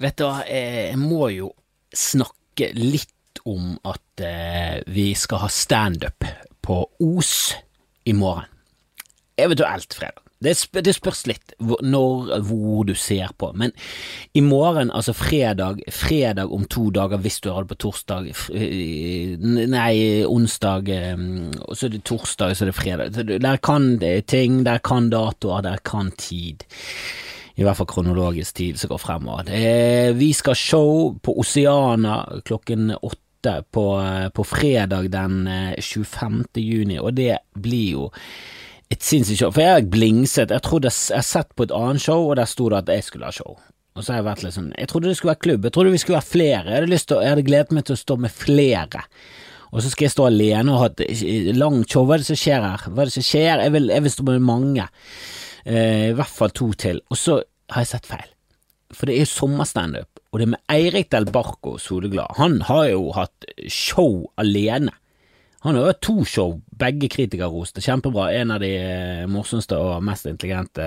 Vet du hva, jeg må jo snakke litt om at eh, vi skal ha standup på Os i morgen. Eventuelt fredag. Det, sp det spørs litt hvor, når, hvor du ser på, men i morgen, altså fredag, fredag om to dager hvis du har det på torsdag, eh, nei, onsdag, eh, og så er det torsdag, så er det fredag. Der kan det ting, der kan datoer, der kan tid. I hvert fall kronologisk tid som går fremover. Vi skal show på Oceana klokken åtte på, på fredag den 25. juni, og det blir jo et sinnssykt show. For jeg har blingset. Jeg trodde jeg sett på et annet show, og der sto det at jeg skulle ha show. Og så har jeg vært litt sånn Jeg trodde det skulle være klubb. Jeg trodde vi skulle være flere. Jeg hadde, til, jeg hadde gledet meg til å stå med flere. Og så skal jeg stå alene og ha et langt show. Hva er det som skjer her? Hva er det som skjer? Jeg vil, jeg vil stå med mange. Eh, I hvert fall to til. Og så har jeg sett feil. For det er jo sommerstandup, og det er med Eirik Del Barco Soleglad. Han har jo hatt show alene. Han har jo to show, begge kritikerroste. Kjempebra. En av de morsomste og mest intelligente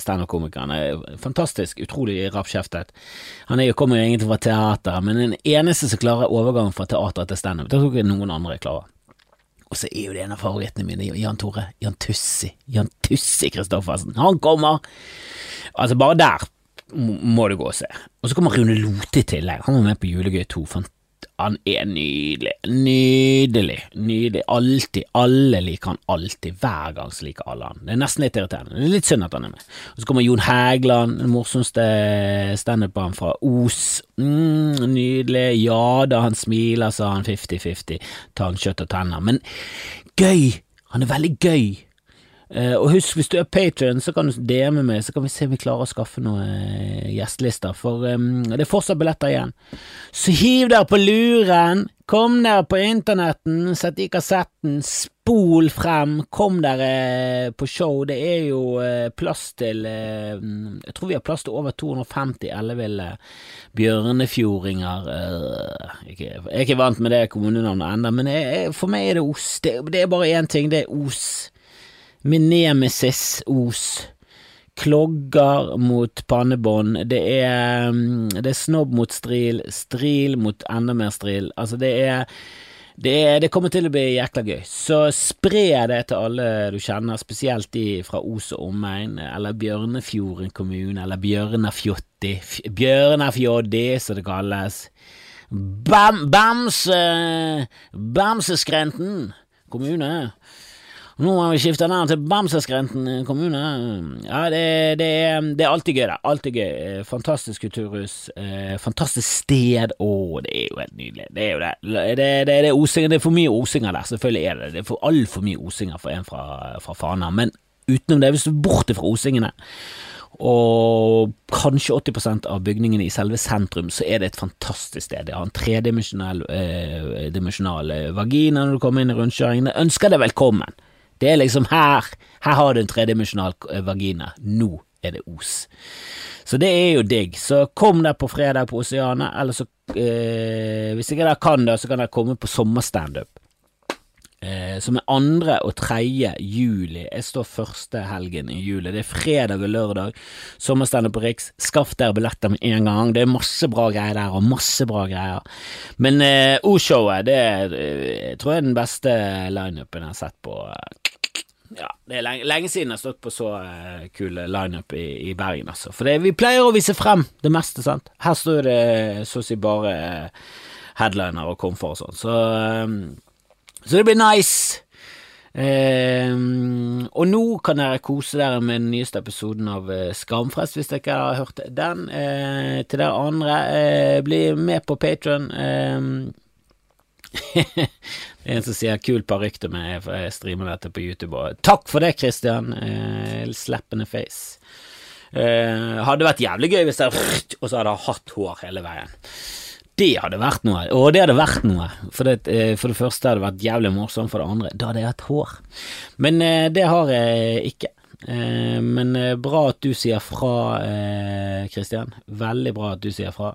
standup-komikerne. Fantastisk, utrolig rappkjeftet. Han er jo, kommer jo egentlig fra teater, men den eneste som klarer overgangen fra teater til standup. Det tror ikke noen andre klarer. Og så er jo det en av favorittene mine, Jan Tore. Jan Tussi. Jan Tussi Christoffersen. Han kommer! Altså, bare der må du gå og se. Og så kommer Rune Lote i tillegg. Han var med på Julegøy 2. Han er nydelig. Nydelig. Nydelig. Alltid. Alle liker han alltid. Hver gang så liker alle han. Det er nesten litt irriterende. Det er litt synd at han er med. Og så kommer Jon Hægland, den morsomste standup-en fra Os. Mm, nydelig. Ja da, han smiler, sa han 50-50. tannkjøtt og tenner. Men gøy! Han er veldig gøy. Uh, og husk, hvis du er patron, så kan du DM meg, så kan vi se om vi klarer å skaffe noen uh, gjestelister, for um, det er fortsatt billetter igjen. Så hiv dere på luren, kom dere på internetten, sett i kassetten, spol frem, kom dere uh, på show, det er jo plass til Jeg tror vi har plass til over 250 elleville bjørnefjordinger. Jeg er ikke vant med det kommunenavnet ennå, men jeg, for meg er det Os. Det, det er bare én ting, det er Os. Min nemesis Os. Klogger mot pannebånd. Det er, det er snobb mot stril, stril mot enda mer stril. Altså, det er det, er, det, kommer til å bli jækla gøy, så spre det til alle du kjenner, spesielt de fra Os og omegn, eller Bjørnefjorden kommune, eller Bjørnafjotti, Bjørnafjoddi, som det kalles. Bam, Bamse, Bamseskrenten kommune. Nå har vi skifta navn til Bamseskrenten kommune. Ja, det, det, det, er alltid gøy, det. Alltid gøy. Fantastisk kulturhus. Eh, fantastisk sted. Å, det er jo helt nydelig. Det er jo det. Det, det, det, er, det er for mye osinger der, selvfølgelig er det det. er for altfor mye osinger for en fra, fra Fana. Men utenom det, hvis du er borte fra osingene og kanskje 80% av bygningene i selve sentrum, så er det et fantastisk sted. Det har en tredimensjonal eh, vagina når du kommer inn i rundkjøringen. Ønsker deg velkommen. Det er liksom her, her har du en tredimensjonal vagina, nå er det Os. Så det er jo digg. Så kom der på fredag på Oseanet, eller så eh, Hvis ikke dere kan det, så kan dere komme på sommerstandup. Eh, som er andre og tredje juli. Jeg står første helgen i juli. Det er fredag og lørdag. Sommerstandup på Riks. Skaff dere billetter med en gang. Det er masse bra greier der, og masse bra greier. Men eh, O-showet, det er, jeg tror jeg er den beste lineupen jeg har sett på ja, det er lenge, lenge, siden jeg har stått på så uh, kul lineup i, i Bergen, altså. For det, vi pleier å vise frem det meste, sant. Her står det så å si bare uh, headliner og komfort og sånn, så, um, så det blir nice. Um, og nå kan dere kose dere med den nyeste episoden av Skamfrest, hvis dere ikke har hørt den. Uh, til dere andre, uh, bli med på Patron. Um, en som sier 'kul parykk til meg', for jeg streamer dette på YouTube. Og takk for det, Christian. Eh, slappende face. Eh, hadde vært jævlig gøy hvis jeg Og så hadde jeg hatt hår hele veien. Det hadde vært noe. Og det hadde vært noe. For det, eh, for det første hadde det vært jævlig morsomt, for det andre da hadde jeg hatt hår. Men eh, det har jeg ikke. Eh, men eh, bra at du sier fra, Christian. Veldig bra at du sier fra.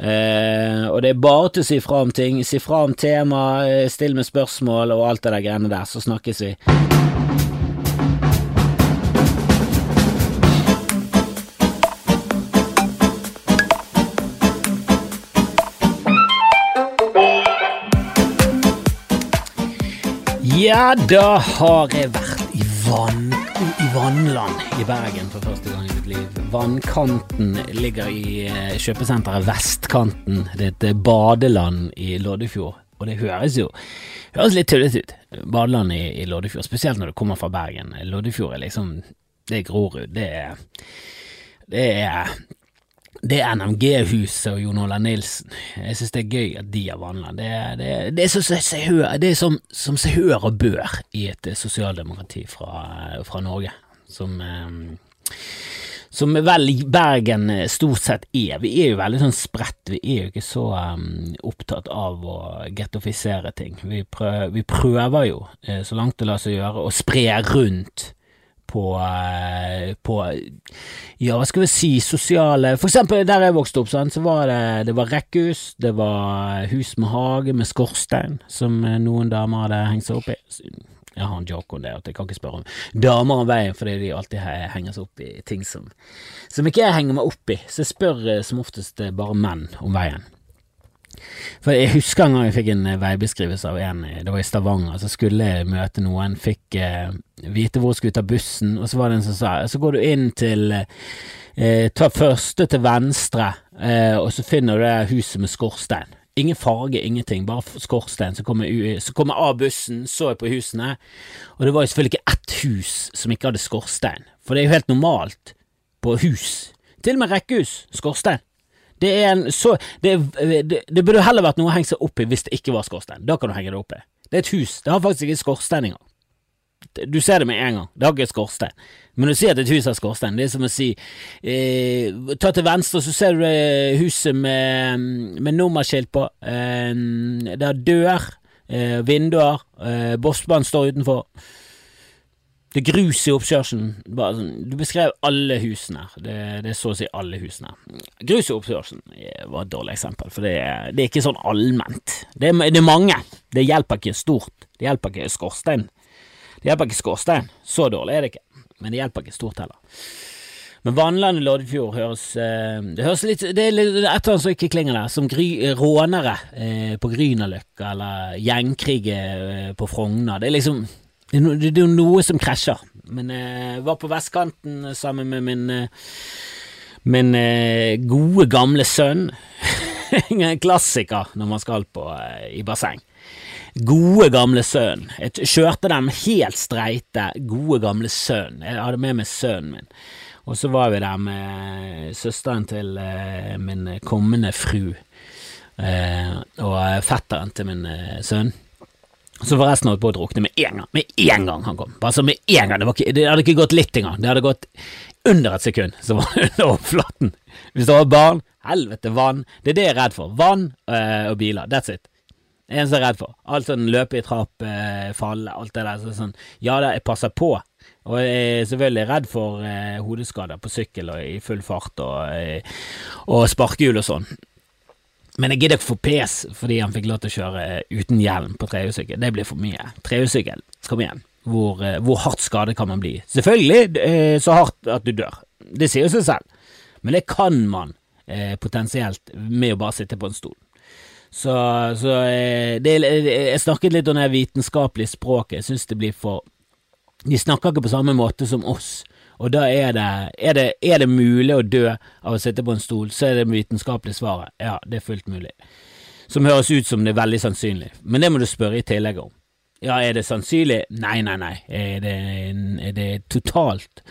Eh, og det er bare til å si fra om ting. Si fra om tema, eh, still med spørsmål og alt det der greiene der, så snakkes vi. Ja, da har jeg vært i vann i vannland i Bergen for første gang i mitt liv. Vannkanten ligger i eh, kjøpesenteret Vestkanten. Det er et eh, badeland i Loddefjord. Og det høres jo høres litt tullete ut. Badeland i, i Loddefjord, spesielt når du kommer fra Bergen. Loddefjord er liksom Det er Grorud. Det er Det er det NMG-huset og Jon Olav Nilsen, jeg synes det er gøy at de har vandla. Det, det, det, er, så, det er som, som seg og bør i et sosialdemokrati fra, fra Norge, som, eh, som vel Bergen stort sett er. Vi er jo veldig sånn spredt, vi er jo ikke så um, opptatt av å gettofisere ting. Vi prøver, vi prøver jo, eh, så langt det lar seg gjøre, å spre rundt på, eh, på ja, hva skal vi si, sosiale For eksempel der jeg vokste opp, så var det, det var rekkehus, det var hus med hage med skorstein, som eh, noen damer hadde hengt seg opp i. Jeg har en joke om det, at jeg kan ikke spørre om damer om veien, fordi de alltid henger seg opp i ting som, som ikke jeg henger meg opp i, så jeg spør eh, som oftest bare menn om veien. For Jeg husker en gang jeg fikk en eh, veibeskrivelse av en, eh, det var i Stavanger, så skulle jeg møte noen, fikk eh, vite hvor jeg skulle ta bussen, og så var det en som sa så går du inn til eh, Ta første til venstre, eh, og så finner du det huset med skorstein. Ingen farge, ingenting, bare skorstein. Så kommer jeg kom av bussen, så jeg på husene, og det var jo selvfølgelig ikke ett hus som ikke hadde skorstein, for det er jo helt normalt på hus. Til og med rekkehus, skorstein. Det er en så det, det, det, burde heller vært noe å henge seg opp i hvis det ikke var skorstein. Da kan du henge det opp i. Det er et hus. Det har faktisk ikke skorstein engang. Du ser det med en gang. Det har ikke skorstein. Men du sier at et hus har skorstein. Det er som å si eh, Ta til venstre, så ser du huset med, med nummerskilt på. Eh, det har dør, eh, vinduer, eh, bossbanen står utenfor. Det grus i oppkjørselen. Sånn, du beskrev alle husene. Det, det, er så å si alle husene. Grus i oppkjørselen var et dårlig eksempel, for det er, det er ikke sånn allment. Det er, det er, mange. Det hjelper ikke stort. Det hjelper ikke skorstein. Det hjelper ikke skorstein. Så dårlig er det ikke, men det hjelper ikke stort heller. Men Vannland i Loddefjord høres eh, Det høres litt Det er et eller annet som ikke klinger der, som gry, rånere eh, på Grünerløkka eller gjengkrig eh, på Frogner. Det er liksom det no, det er noe som krasjer. Men jeg eh, var på vestkanten sammen med min, eh, min eh, gode, gamle sønn. En klassiker når man skal på i basseng. Gode, gamle sønn. Jeg kjørte dem helt streite. Gode, gamle sønn. Jeg hadde med meg sønnen min. Og så var vi der med søsteren til min kommende fru og fetteren til min sønn. Så forresten holdt på å drukne med en gang. Med en gang han kom. Bare så med en gang. Det, ikke, det, hadde ikke gått litt engang. Det hadde gått under et sekund, så var det under overflaten. Hvis det var barn, helvete, vann. Det er det jeg er redd for. Vann øh, og biler. That's it. Det eneste jeg er redd for. Alt sånn løpe i trapp, øh, falle, alt det der. Så sånn, ja da, jeg passer på. Og jeg er selvfølgelig redd for øh, hodeskader på sykkel og i full fart og, og sparkehjul og sånn. Men jeg gidder ikke få pes fordi han fikk lov til å kjøre eh, uten hjelm på trehjulssykkel. Det blir for mye. Trehjulssykkel, kom igjen. Hvor, eh, hvor, hardt skade kan man bli? Selvfølgelig eh, så hardt at du dør. Det sier jo seg selv. Men det kan man potensielt med å bare sitte på en stol. Så, så det, Jeg snakket litt om det vitenskapelige språket. Jeg syns det blir for De snakker ikke på samme måte som oss. Og da er det, er det, er det mulig å dø av å sitte på en stol, så er det vitenskapelige svaret ja, det er fullt mulig. Som høres ut som det er veldig sannsynlig, men det må du spørre i tillegg om. Ja, er det sannsynlig? Nei, nei, nei. Er det, er det totalt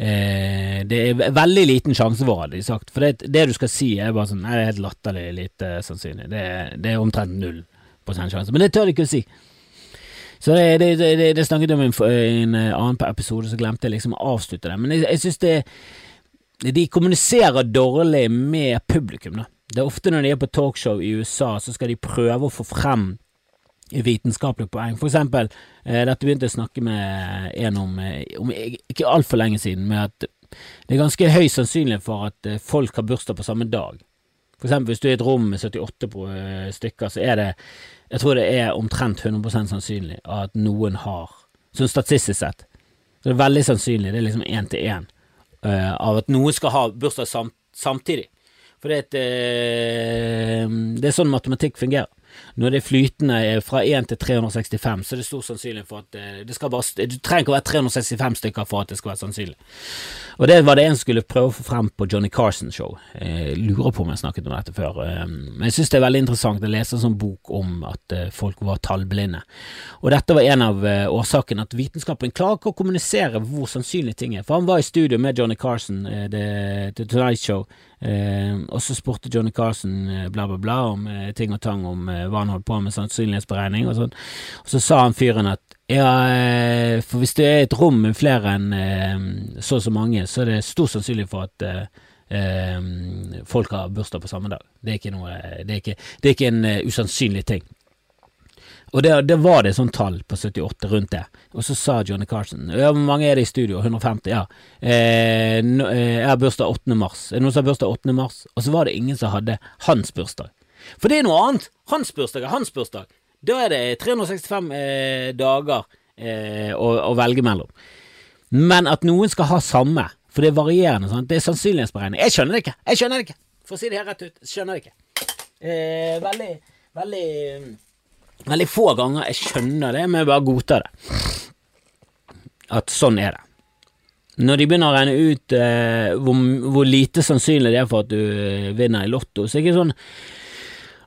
eh, Det er veldig liten sjanse for, hadde de sagt. For det, det, du skal si, er bare sånn Nei, det er helt latterlig lite sannsynlig. Det, det er omtrent null prosent sjanse. Men det tør de ikke å si. Så det, det, det, det snakket om i en, en, annen episode, så glemte jeg liksom å avslutte det. Men jeg, jeg synes det De kommuniserer dårlig med publikum, da. Det er ofte når de er på talkshow i USA, så skal de prøve å få frem vitenskapelige poeng. For eksempel, eh, dette begynte jeg å snakke med en om, eh, om ikke altfor lenge siden, med at det er ganske høy sannsynlighet for at eh, folk har bursdag på samme dag. For eksempel hvis du er i et rom med 78 eh, stykker, så er det jeg tror det er omtrent 100% sannsynlig at noen har, sånn statistisk sett, så det er veldig sannsynlig, det er liksom én til én, uh, av at noen skal ha bursdag sam samtidig. For det, uh, det er sånn matematikk fungerer. Når det er flytende fra 1 til 365, så er det stor sannsynlig for at eh, det skal bare Du trenger ikke å være 365 stykker for at det skal være sannsynlig. Og det var det en skulle prøve å få frem på Johnny Carson Show. Jeg lurer på om jeg snakket om dette før, eh, men jeg synes det er veldig interessant å lese en sånn bok om at eh, folk var tallblinde. Og dette var en av årsakene at vitenskapen klarer ikke å kommunisere hvor sannsynlig ting er. For han var i studio med Johnny Carson, The Tonight Show, og så spurte Johnny Carlsen bla, bla, bla om ting og tang om hva han holdt på med sannsynlighetsberegning og sånn, og så sa han fyren at ja, eh, for hvis det er et rom med flere enn eh, så og så mange, så er det stor sannsynlig for at eh, folk har bursdag på samme dag. Det er ikke, noe, det er ikke, det er ikke en usannsynlig ting. Og det, det, var det sånn tall på 78 rundt det. Og så sa Johnny Carson ja, hvor mange er det i studio? 150? Ja. Eh, no, eh, jeg har bursdag 8. mars. Er det noen som har bursdag 8. mars? Og så var det ingen som hadde hans bursdag. For det er noe annet! Hans bursdag er hans bursdag. Da er det 365 eh, dager eh, å, å, velge mellom. Men at noen skal ha samme, for det er varierende, sant? det er sannsynlighetsberegning. Jeg skjønner det ikke! Jeg skjønner det ikke! For å si det her rett ut, skjønner det ikke. Eh, veldig, veldig Veldig få ganger jeg skjønner det, men jeg bare godtar det. At sånn er det. Når de begynner å regne ut eh, hvor, hvor, lite sannsynlig det er for at du eh, vinner i Lotto, så er det ikke sånn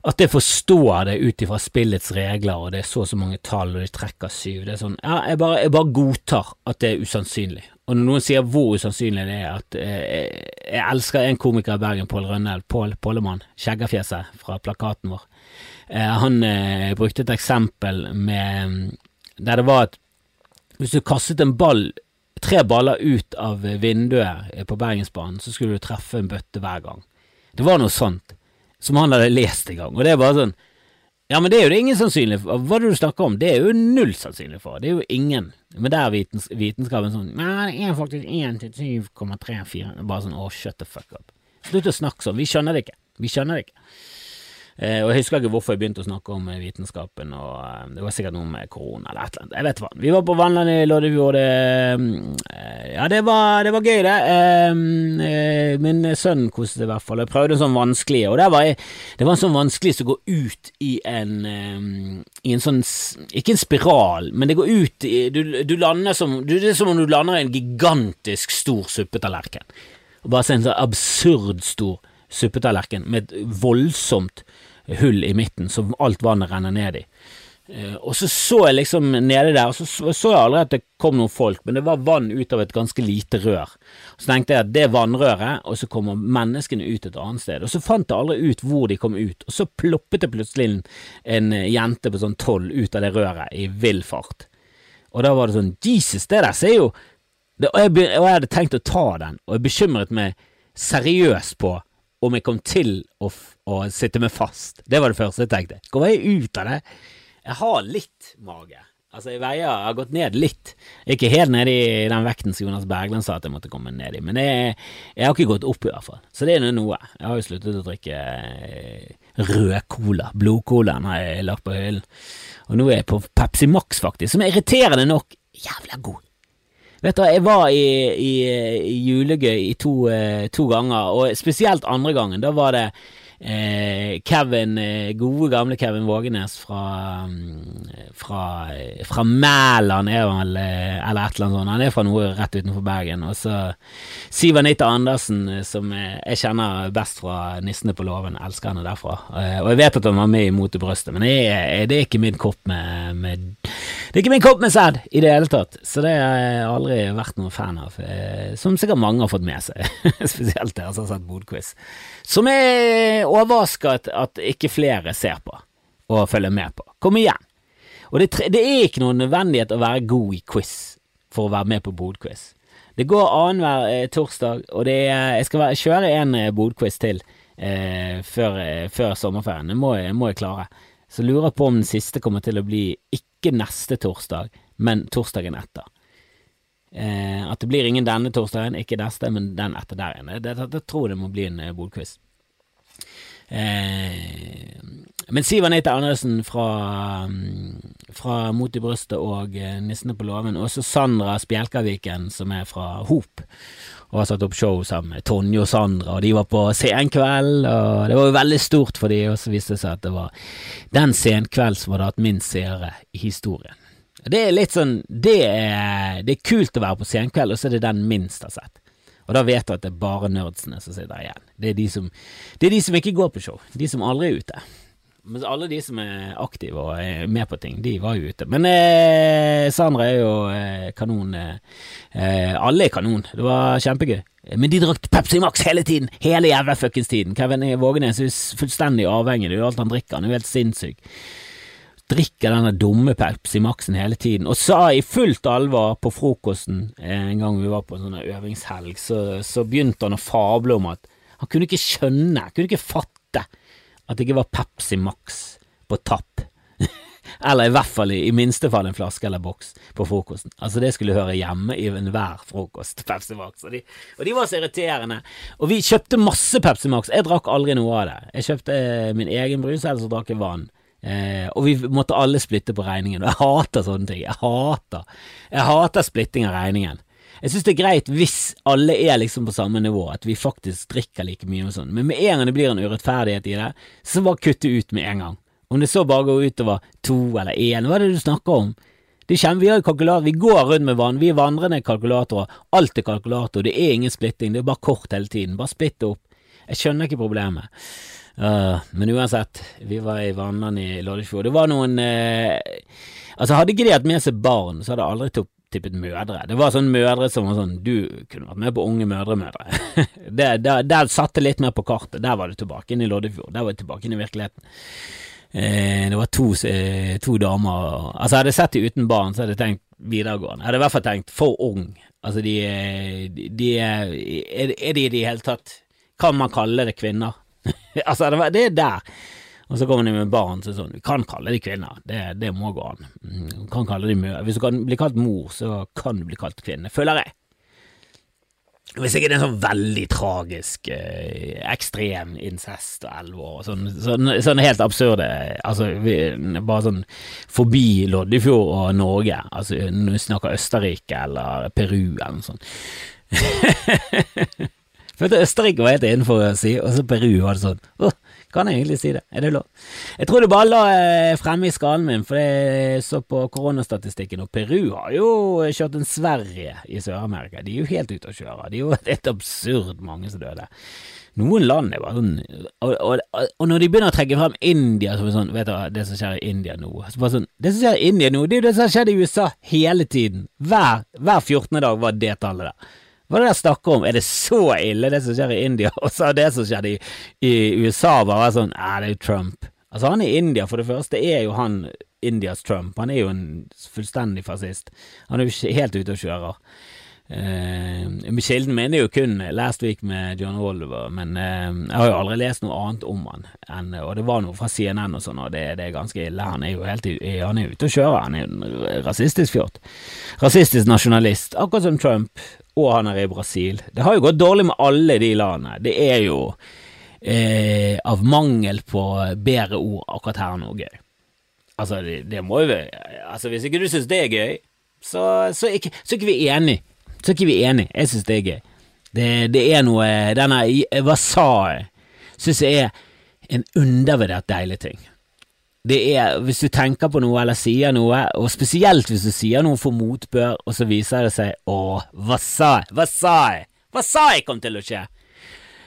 at jeg forstår det ut ifra spillets regler, og det er så og så mange tall, og de trekker syv. Det er sånn, ja, jeg bare, jeg bare godtar at det er usannsynlig. Og når noen sier hvor usannsynlig det er, at eh, jeg elsker en komiker i Bergen, Pål Rønnel, Pål Pollemann, skjeggafjeset fra plakaten vår. Eh, han eh, brukte et eksempel med der det var at hvis du kastet en ball, tre baller ut av vinduet på Bergensbanen, så skulle du treffe en bøtte hver gang. Det var noe sånt som han hadde lest en gang, og det er bare sånn Ja, men det er jo det ingen sannsynlig for. Hva er det du snakker om? Det er jo null sannsynlig for. Det er jo ingen. Men der er vitens vitenskapen sånn Nei, det er faktisk 1 til 7,34. Bare sånn å, oh, shut the fuck up. Slutt å snakke sånn. Vi skjønner det ikke. Vi skjønner det ikke. Eh, og Jeg husker ikke hvorfor jeg begynte å snakke om eh, vitenskapen, og eh, det var sikkert noe med korona eller et eller annet. Jeg vet hva. Vi var på Vannland i Loddefjord, det Ja, det var, det var gøy, det. Min sønn koste seg i hvert fall. Jeg prøvde en sånn vanskelig, og var jeg, det var en sånn vanskelig som går ut i en I en sånn Ikke en spiral, men det går ut i Du, du lander som Det er som om du lander i en gigantisk stor suppetallerken. Bare se en sånn absurd stor suppetallerken med et voldsomt hull i midten som alt vannet renner ned i. Uh, og så så jeg liksom nede der, og så så jeg aldri at det kom noen folk, men det var vann ut av et ganske lite rør. Så tenkte jeg at det er vannrøret, og så kommer menneskene ut et annet sted. Og så fant jeg aldri ut hvor de kom ut, og så ploppet det plutselig en, en jente på sånn tolv ut av det røret i vill fart. Og da var det sånn Jesus, det der ser jo det, og, jeg, og jeg hadde tenkt å ta den, og jeg bekymret meg seriøst på om jeg kom til å, å, sitte meg fast. Det var det første jeg tenkte. Kommer jeg ut av det? Jeg har litt mage. Altså, jeg veier jeg har gått ned litt. Ikke helt ned i den vekten som Jonas Bergland sa at jeg måtte komme ned i, men jeg, jeg har ikke gått opp, i hvert fall. Så det er noe. Jeg har jo sluttet å drikke eh, rød cola. Blodcolaen har jeg lagt på hyllen. Og nå er jeg på Pepsi Max, faktisk, som er irriterende nok jævla god. Vet du, jeg var i, i, i julegøy i to, eh, to, ganger, og spesielt andre gangen. Da var det Kevin, eh, gode gamle Kevin Vågenes fra, mm, fra, fra Mæland, er vel, eller et eller annet sånt. Han er fra noe rett utenfor Bergen. Og så Siv Anita Andersen, som jeg kjenner best fra Nissene på låven. Elsker henne derfra. Og jeg vet at han var med i Mot i brøstet, men jeg, det er ikke min kopp med, med det er ikke min kopp med sæd i det hele tatt, så det har jeg aldri vært noen fan av. Eh, som sikkert mange har fått med seg, spesielt dere som har sett Bodquiz. Som er overrasket at ikke flere ser på og følger med på. Kom igjen! Og det, det er ikke noen nødvendighet å være god i quiz for å være med på Bodquiz. Det går annenhver eh, torsdag, og er, jeg skal være, kjøre en eh, Bodquiz til eh, før, eh, før, sommerferien. Det må, må jeg klare. Så lurer jeg på om den siste kommer til å bli ikke neste torsdag, men torsdagen etter. Eh, at det blir ingen denne torsdagen, ikke neste, men den etter der igjen. Det, tror jeg det må bli en eh, bodquiz. Eh, men Siv Anita Andersen fra, mm, fra Mot i brøstet og eh, Nissene på låven, og også Sandra Spjelkaviken, som er fra Hop, og har satt opp show sammen med Tonje og Sandra, og de var på senkveld, og det var jo veldig stort for de, og så viste det seg at det var den senkveld som hadde hatt minst seere i historien. Det er litt sånn det er, det er kult å være på senkveld, og så er det den minst har sett. Og da vet du at det er bare nerdsene som sitter igjen. Det er de som, det er de som ikke går på show, de som aldri er ute. Men alle de som er aktive og er med på ting, de var jo ute. Men eh, Sandra er jo eh, kanon. Eh, alle er kanon. Det var kjempegøy. Men de drakk Pepsi Max hele tiden. Hele jævla fuckings tiden. Kevin Vågenes er fullstendig avhengig. Det er jo alt han drikker. Han er jo helt sinnssyk. Drikker denne dumme Pepsi Maxen hele tiden. Og sa i fullt alvor på frokosten eh, en gang vi var på en sånn øvingshelg, så, så begynte han å fable om at han kunne ikke skjønne, kunne ikke fatte at det ikke var Pepsi Max på tapp. eller i hvert fall i, minste fall en flaske eller boks på frokosten. Altså Det skulle høre hjemme i enhver frokost, Pepsi Max. Og de, og de, var så irriterende. Og vi kjøpte masse Pepsi Max. Jeg drakk aldri noe av det. Jeg kjøpte eh, min egen brus, eller så drakk jeg vann. Eh, og vi måtte alle splitte på regningen. Og jeg hater sånne ting. Jeg hater Jeg hater splitting av regningen. Jeg synes det er greit hvis alle er liksom på samme nivå, at vi faktisk drikker like mye og sånn, men med en gang det blir en urettferdighet i det, så bare kutte ut med en gang. Om det så bare går utover to eller én, hva er det du snakker om? Det kommer, vi har kalkulator, vi går rundt med vann, vi er vandrende kalkulatorer, alt er kalkulator, det er ingen splitting, det er bare kort hele tiden, bare splitt opp. Jeg skjønner ikke problemet. Men uansett, vi var i vannene i Loddefjord. Det var noen uh, Altså, hadde ikke de hatt med seg barn, så hadde jeg aldri tippet mødre. Det var sånne mødre som var sånn Du kunne vært med på Unge mødre-mødre. der, der, der satt det litt mer på kartet. Der var det tilbake inn i Loddefjord. Der var det tilbake inn i virkeligheten. Eh, det var to, eh, to, damer Altså, hadde jeg sett de uten barn, så hadde jeg tenkt videregående. Jeg hadde i hvert fall tenkt for ung. Altså, de, de, de er, er de i det hele tatt Kan man kalle det kvinner? altså, det, var, det er der. Og så kommer de med barn, så sånn, vi kan kalle de kvinner, det, det må gå an. Mm, kan kalle de mø Hvis du kan bli kalt mor, så kan du bli kalt kvinne, føler jeg. Hvis ikke det er en sånn veldig tragisk, eh, ekstrem incest og elleve år, sånn, sånn, sånn, helt absurde Altså, vi, bare sånn forbi Loddefjord og Norge, altså når vi snakker Østerrike eller Peru eller noe sånt. Følte Østerrike var helt innenfor å si, og så Peru var det sånn. Oh, kan jeg egentlig si det? Er det lov? Jeg tror det bare la eh, fremme i skallen min, for jeg så på koronastatistikken, og Peru har jo kjørt en Sverige i Sør-Amerika. De er jo helt ute å kjøre. De er jo helt absurd mange som døde. Noen land er bare sånn og, og, og, når de begynner å trekke frem India som sånn, vet du det som skjer i India nå så bare sånn, Det som skjer i India nå, det er jo det som har skjedd i USA hele tiden. Hver, hver 14. dag var det tallet der. Hva er det jeg snakker om? Er det så ille, det som skjer i India? Og så det som skjedde i, i USA, bare sånn Æh, det er jo Trump. Altså, han i India, for det første, er jo han Indias Trump. Han er jo en fullstendig fascist. Han er jo helt ute og kjører. Uh, Kilden min er jo kun Last Week med John Oliver, men uh, jeg har jo aldri lest noe annet om han. Enn, og det var noe fra CNN og sånn, og det, det, er ganske ille. Han er jo helt han er ute og kjører. Han er jo en rasistisk fjort. Rasistisk nasjonalist, akkurat som Trump og han er i Brasil. Det har jo gått dårlig med alle de landene. Det er jo eh, av mangel på bedre ord akkurat her nå gøy. Altså, det, det må jo Altså, hvis ikke du syns det er gøy, så, så, ikke, så er ikke vi enige. Så er ikke vi enige. Jeg syns det er gøy. Det, det er noe Denne Wasae syns jeg er en undervurdert deilig ting det er, hvis du tenker på noe eller sier noe, og spesielt hvis du sier noe for motbør, og så viser det seg å, hva sa jeg, hva sa jeg, hva sa jeg kom til å skje?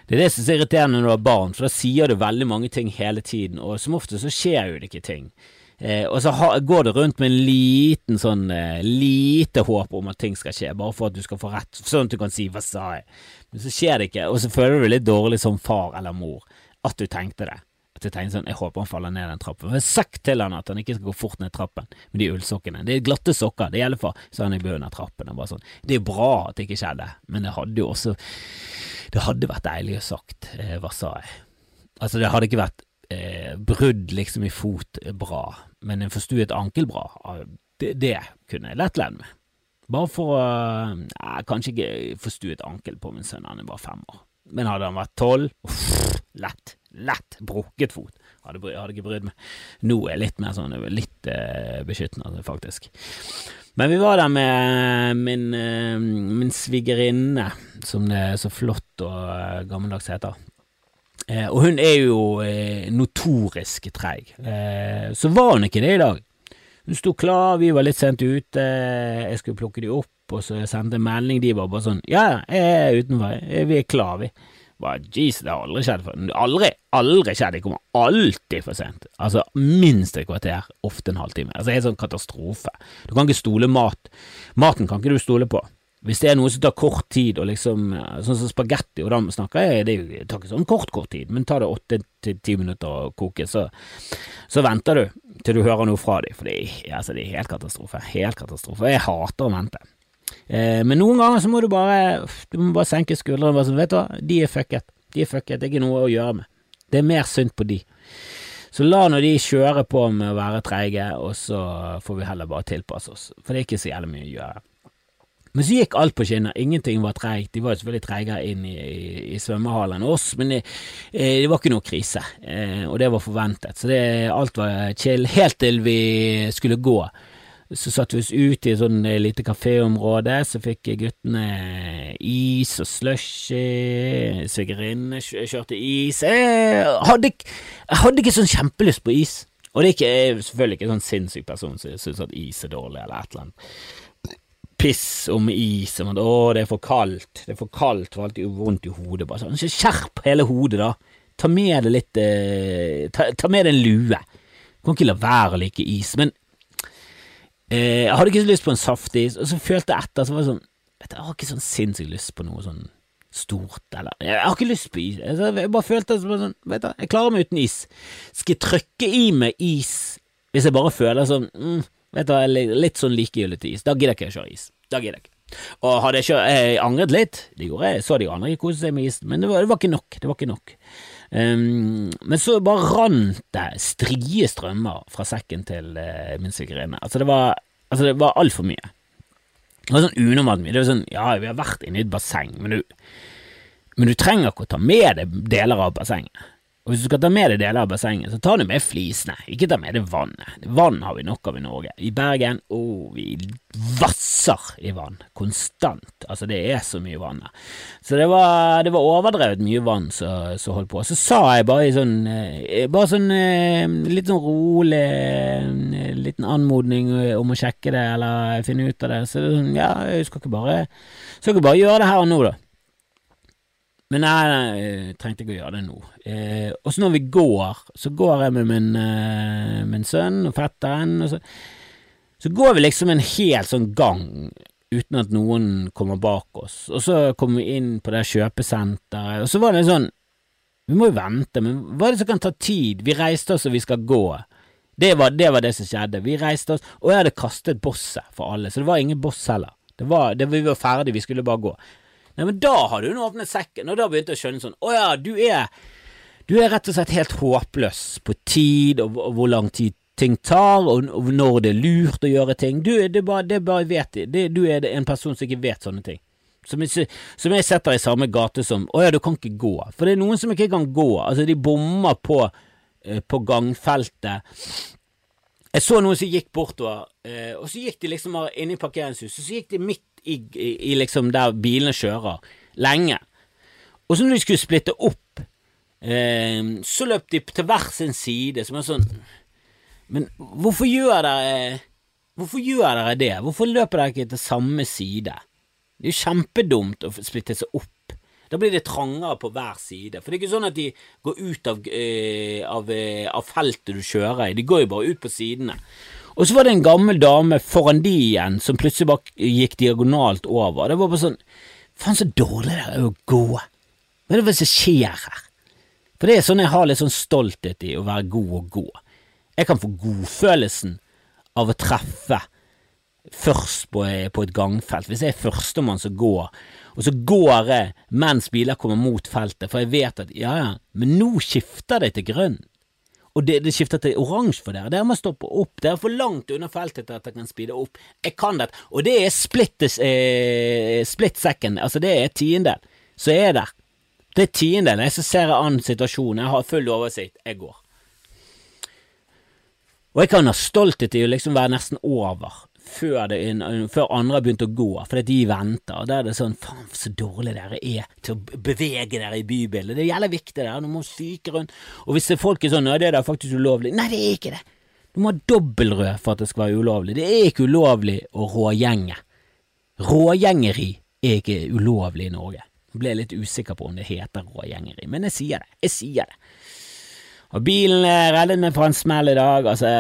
Det er det som er irriterende når du har barn, for da sier du veldig mange ting hele tiden, og som ofte så skjer jo det ikke ting. Eh, og så ha, går det rundt med en liten sånn eh, lite håp om at ting skal skje, bare for at du skal få rett, sånn at du kan si 'hva sa jeg', men så skjer det ikke, og så føler du deg litt dårlig som far eller mor at du tenkte det til sånn Jeg håper han faller ned den trappen. Jeg har sagt til han at han ikke skal gå fort ned trappen med de ullsokkene. Det er glatte sokker, det gjelder for, så han i bunnen av trappen. Og bare sånn. Det er bra at det ikke skjedde, men det hadde jo også Det hadde vært deilig å sagt eh, hva sa jeg? Altså, det hadde ikke vært eh, brudd liksom i fot bra, men en forstuet ankel bra, det, det kunne jeg lett levd med. Bare for å eh, Kanskje ikke forstuet ankel på min sønn, han er bare fem år. Men hadde han vært tolv, lett lett brukket fot. Hadde, hadde ikke brydd meg. Nå er jeg litt mer sånn, litt eh, beskyttende, faktisk. Men vi var der med min, eh, min svigerinne, som det er så flott og eh, gammeldags heter. Eh, og hun er jo eh, notorisk treig. Eh, så var hun ikke det i dag. Hun sto klar, vi var litt sent ute, jeg skulle plukke de opp, og så sendte jeg melding, de var bare sånn ja, jeg er utenfor, vi er klar, vi. Bare, Jeez, det har aldri skjedd før. Aldri, aldri skjedd. Jeg kommer alltid for sent. Altså minst et kvarter, ofte en halvtime. Altså, det er en sånn katastrofe. Du kan ikke stole mat. Maten kan ikke du stole på. Hvis det er noe som tar kort tid, og liksom, sånn som spagetti, og da snakker jeg, det, det tar ikke sånn kort, kort tid, men tar det åtte til ti minutter å koke, så, så venter du til du hører noe fra dem, for det, altså, det er helt katastrofe. Helt katastrofe. Jeg hater å vente. Eh, men noen ganger så må du bare Du må bare senke skuldrene. Bare sånn, vet du hva, de er fucket. De er fucket. Det er ikke noe å gjøre med. Det er mer synd på de. Så la nå de kjøre på med å være treige, og så får vi heller bare tilpasse oss, for det er ikke så jævlig mye å gjøre. Men så gikk alt på skinner, ingenting var treigt. De var jo selvfølgelig treigere inn i, i, i svømmehallen enn oss, men det, eh, det, var ikke noe krise, eh, og det var forventet. Så det, alt var chill, helt til vi skulle gå. Så satte vi oss ut i et sånn eh, lite kaféområde, så fikk guttene is og slushy, svigerinne kjørte is. Jeg hadde, jeg hadde ikke sånn kjempelyst på is. Og det er ikke, jeg er selvfølgelig ikke en sånn sinnssyk person som syns at is er dårlig, eller et eller annet piss om is. Å, det er for kaldt, det er for kaldt, får alltid vondt i hodet. Bare sånn, skjerp hele hodet, da. Ta med deg litt eh, ta, ta, med deg en lue. Du kan ikke la være å like is. Men Eh, jeg hadde ikke så lyst på en saftis, og så følte jeg etter, så var det sånn vet du, Jeg har ikke sånn sinnssykt lyst på noe sånn stort, eller Jeg har ikke lyst på is. Jeg bare følte det sånn Vet du, jeg klarer meg uten is. Skal jeg trykke i meg is hvis jeg bare føler sånn mm, Vet du, litt sånn likegyldig til is, da gidder jeg ikke å kjøre is. Da gidder jeg ikke. Og hadde jeg, kjørt, jeg angret litt, det gjorde jeg, så de andre kose seg med is, men det var, det var, ikke nok. Det var ikke nok. Um, men så bare rant det strie strømmer fra sekken til uh, min svigerinne. Altså, det var, altså, det var altfor mye. Det var sånn unormalt mye. Det var sånn, ja, vi har vært inne i et basseng, men du, men du trenger ikke å ta med deg deler av bassenget. Og hvis du skal ta med deg deler av bassenget, så ta du med flisene, ikke ta med deg vannet. Vann har vi nok av i Norge. I Bergen, å, oh, vi vasser i vann, konstant. Altså, det er så mye vann her. Så det var, det var overdrevet mye vann som holdt på. Så sa jeg bare i sånn, eh, bare sånn eh, litt sånn rolig, eh, liten anmodning om å sjekke det, eller finne ut av det. Så sånn, ja, jeg skal ikke bare, skal ikke bare gjøre det her og nå, da. Men nei, nei, jeg trengte ikke å gjøre det nå. Eh, og så når vi går, så går jeg med min, eh, min sønn og fetteren, og så, så går vi liksom en hel sånn gang uten at noen kommer bak oss. Og så kommer vi inn på det kjøpesenteret, og så var det sånn Vi må jo vente, men hva er det som kan ta tid? Vi reiste oss, og vi skal gå. Det var, det var det, som skjedde. Vi reiste oss, og jeg hadde kastet bosset for alle, så det var ingen boss heller. Det var, det, vi var ferdig, vi skulle bare gå. Nei, men da hadde hun åpnet sekken, og da begynte jeg å skjønne sånn Å ja, du er Du er rett og slett helt håpløs på tid, og, og hvor lang tid ting tar, og, og, når det er lurt å gjøre ting. Du, det bare, det bare vet det, Du er en person som ikke vet sånne ting. Som jeg, som jeg setter i samme gate som Å ja, du kan ikke gå. For det er noen som ikke kan gå. Altså, de bommer på, eh, på gangfeltet. Jeg så noen som gikk bortover, eh, og så gikk de liksom inn i parkeringshuset, så gikk de midt i, i, liksom der bilene kjører, lenge. Og så når de skulle splitte opp, eh, så løp de til hver sin side, som er sånn Men hvorfor gjør dere Hvorfor gjør dere det? Hvorfor løper dere ikke til samme side? Det er jo kjempedumt å splitte seg opp. Da blir det trangere på hver side. For det er ikke sånn at de går ut av, eh, av, eh, av feltet du kjører i, de går jo bare ut på sidene. Og så var det en gammel dame foran de igjen som plutselig bare gikk diagonalt over. Det var bare sånn Faen, så dårlig det er å gå. Hva er det som skjer her? For det er sånn jeg har litt sånn stolthet i å være god å gå. Jeg kan få godfølelsen av å treffe først på, på et gangfelt. Hvis jeg er førstemann som går, og så går jeg mens biler kommer mot feltet, for jeg vet at ja, ja, men nå skifter det til grønn og det, det skifter til oransje for dere. Dere må stoppe opp. Dere er for langt unna feltet til at dere kan speede opp. Jeg kan det, og det er split, eh, split second, altså det er tiendel. Så er jeg der. Det er tiendelen. Jeg ser an situasjonen, jeg har full oversikt, jeg går. Og jeg kan ha stolthet i å liksom være nesten over før, det, før andre har begynt å gå, fordi de venter. Og Da er det sånn faen så dårlig dere er til å bevege dere i bybildet. Det gjelder viktig der, du må syke rundt. Og hvis folk er sånn ja det er da faktisk ulovlig. Nei, det er ikke det. Du må ha dobbeltrød for at det skal være ulovlig. Det er ikke ulovlig å rågjenge. Rågjengeri er ikke ulovlig i Norge. Jeg ble litt usikker på om det heter rågjengeri, men jeg sier det. Jeg sier det. Og bilen reddet meg fra en smell i dag. Altså,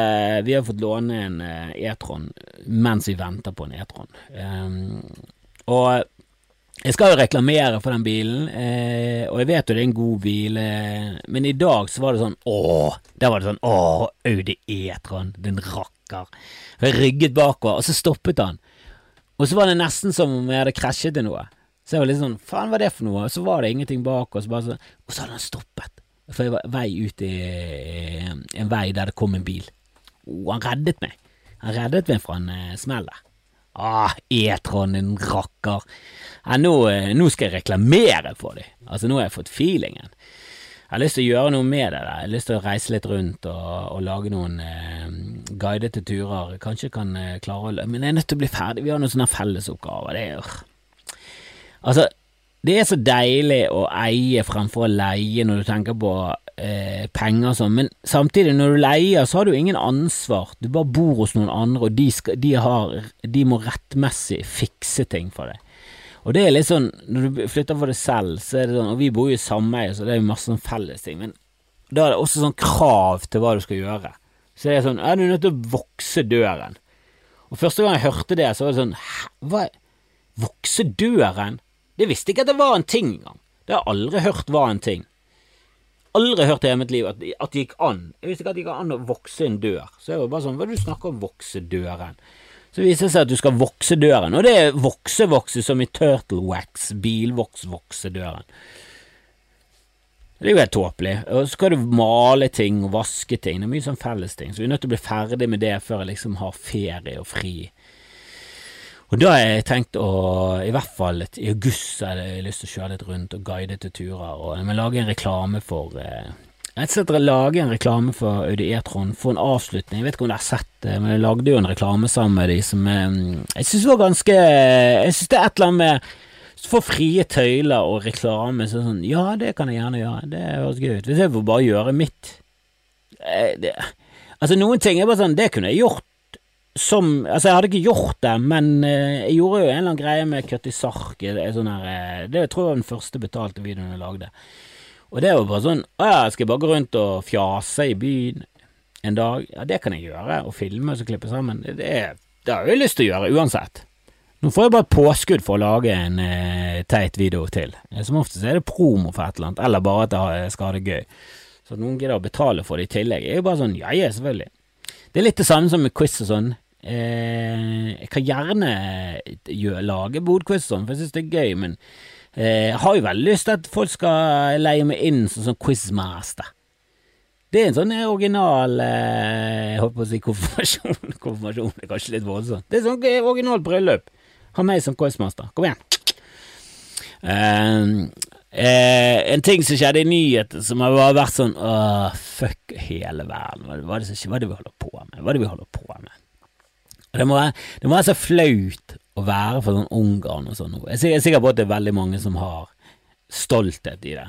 vi har fått låne en uh, E-tron mens vi venter på en E-tron. Um, og jeg skal jo reklamere for den bilen, eh, og jeg vet jo det er en god bil, eh, men i dag så var det sånn åh, der var det sånn åh, Audi E-tron, den rakker. Jeg rygget bakover, og så stoppet han. Og så var det nesten som om jeg hadde krasjet i noe. Så jeg var litt sånn, faen hva er det for noe? Og så var det ingenting bak, og så, bare sånn, og så hadde han stoppet. For jeg var vei ut i en vei der det kom en bil. Oh, han reddet meg. Han reddet meg fra en eh, smell der. Ah, E-tron, en rakker. Ja, nå, eh, nå, skal jeg reklamere for dem. Altså, nå har jeg fått feelingen. Jeg har lyst til å gjøre noe med det der. Jeg har lyst til å reise litt rundt og, og lage noen eh, guidede turer. Kanskje kan eh, klare å Men jeg er nødt til å bli ferdig. Vi har noen sånne fellesoppgaver. Det er Altså, det er så deilig å eie fremfor å leie når du tenker på eh, penger og sånn, men samtidig, når du leier, så har du ingen ansvar. Du bare bor hos noen andre, og de, skal, de, har, de må rettmessig fikse ting for deg. Og det er litt sånn, når du flytter for deg selv, så er det sånn, og vi bor jo i sameie, så det er jo masse sånn felles ting, men da er det også sånn krav til hva du skal gjøre. Så det er sånn, er du nødt til å vokse døren? Og første gang jeg hørte det, så var det sånn, hæ, hva, vokse døren? Det visste ikke at det var en ting engang. Det har jeg aldri hørt var en ting. Aldri hørt i hele mitt liv at, at, det gikk an. Jeg visste ikke at det gikk an å vokse en dør. Så jeg var bare sånn, hva er det du snakker om vokse døren? Så viser det seg at du skal vokse døren, og det er vokse-vokse som i Turtle Wax, bilvoks-vokse døren. Det er jo helt tåpelig. Og så skal du male ting og vaske ting, det er mye sånn fellesting, så vi er nødt til å bli ferdig med det før jeg liksom har ferie og fri. Og da har jeg tenkt å, i hvert fall i august, har jeg lyst til å kjøre litt rundt og guide til turer, og jeg må lage en reklame for eh, Rett og slett lage en reklame for Audi E-tron, få en avslutning. Jeg vet ikke om dere har sett det, men jeg lagde jo en reklame sammen med de som eh, Jeg syns var ganske Jeg syns det er et eller annet med få frie tøyler og reklame så sånn Ja, det kan jeg gjerne gjøre, det høres gøy ut. Hvis jeg får bare gjøre mitt eh, det, Altså, noen ting er bare sånn Det kunne jeg gjort som Altså, jeg hadde ikke gjort det, men eh, jeg gjorde jo en eller annen greie med Kutti Sark. Sånn her, det tror jeg var den første betalte videoen jeg lagde. Og det var bare sånn Å ja, skal jeg bare gå rundt og fjase i byen en dag? Ja, det kan jeg gjøre. Og filme og så klippe sammen. Det, det, det har jeg jo lyst til å gjøre uansett. Nå får jeg bare et påskudd for å lage en eh, teit video til. Som oftest er det promo for et eller annet, eller bare at jeg skal ha det gøy. Så at noen gidder å betale for det i tillegg, jeg er jo bare sånn ja, ja, selvfølgelig. Det er litt det samme som med quiz og sånn. Eh, jeg kan gjerne gjøre, lage bodquiz sånn, for jeg synes det er gøy, men eh, jeg har jo veldig lyst til at folk skal leie meg inn som sånn quizmaster. Det er en sånn original eh, Jeg holdt på å si konfirmasjon. konfirmasjon er kanskje litt voldsomt. Det er sånn originalt bryllup. Ha meg som quizmaster. Kom igjen. En ting som skjedde i nyheten som har vært sånn Åh, fuck hele verden. Hva, er det, det vi holder på med? Hva er det vi holder på med? Det må, være, det må være så flaut å være for sånn Ungarn og sånn. Jeg er sikker på at det er veldig mange som har stolthet i det.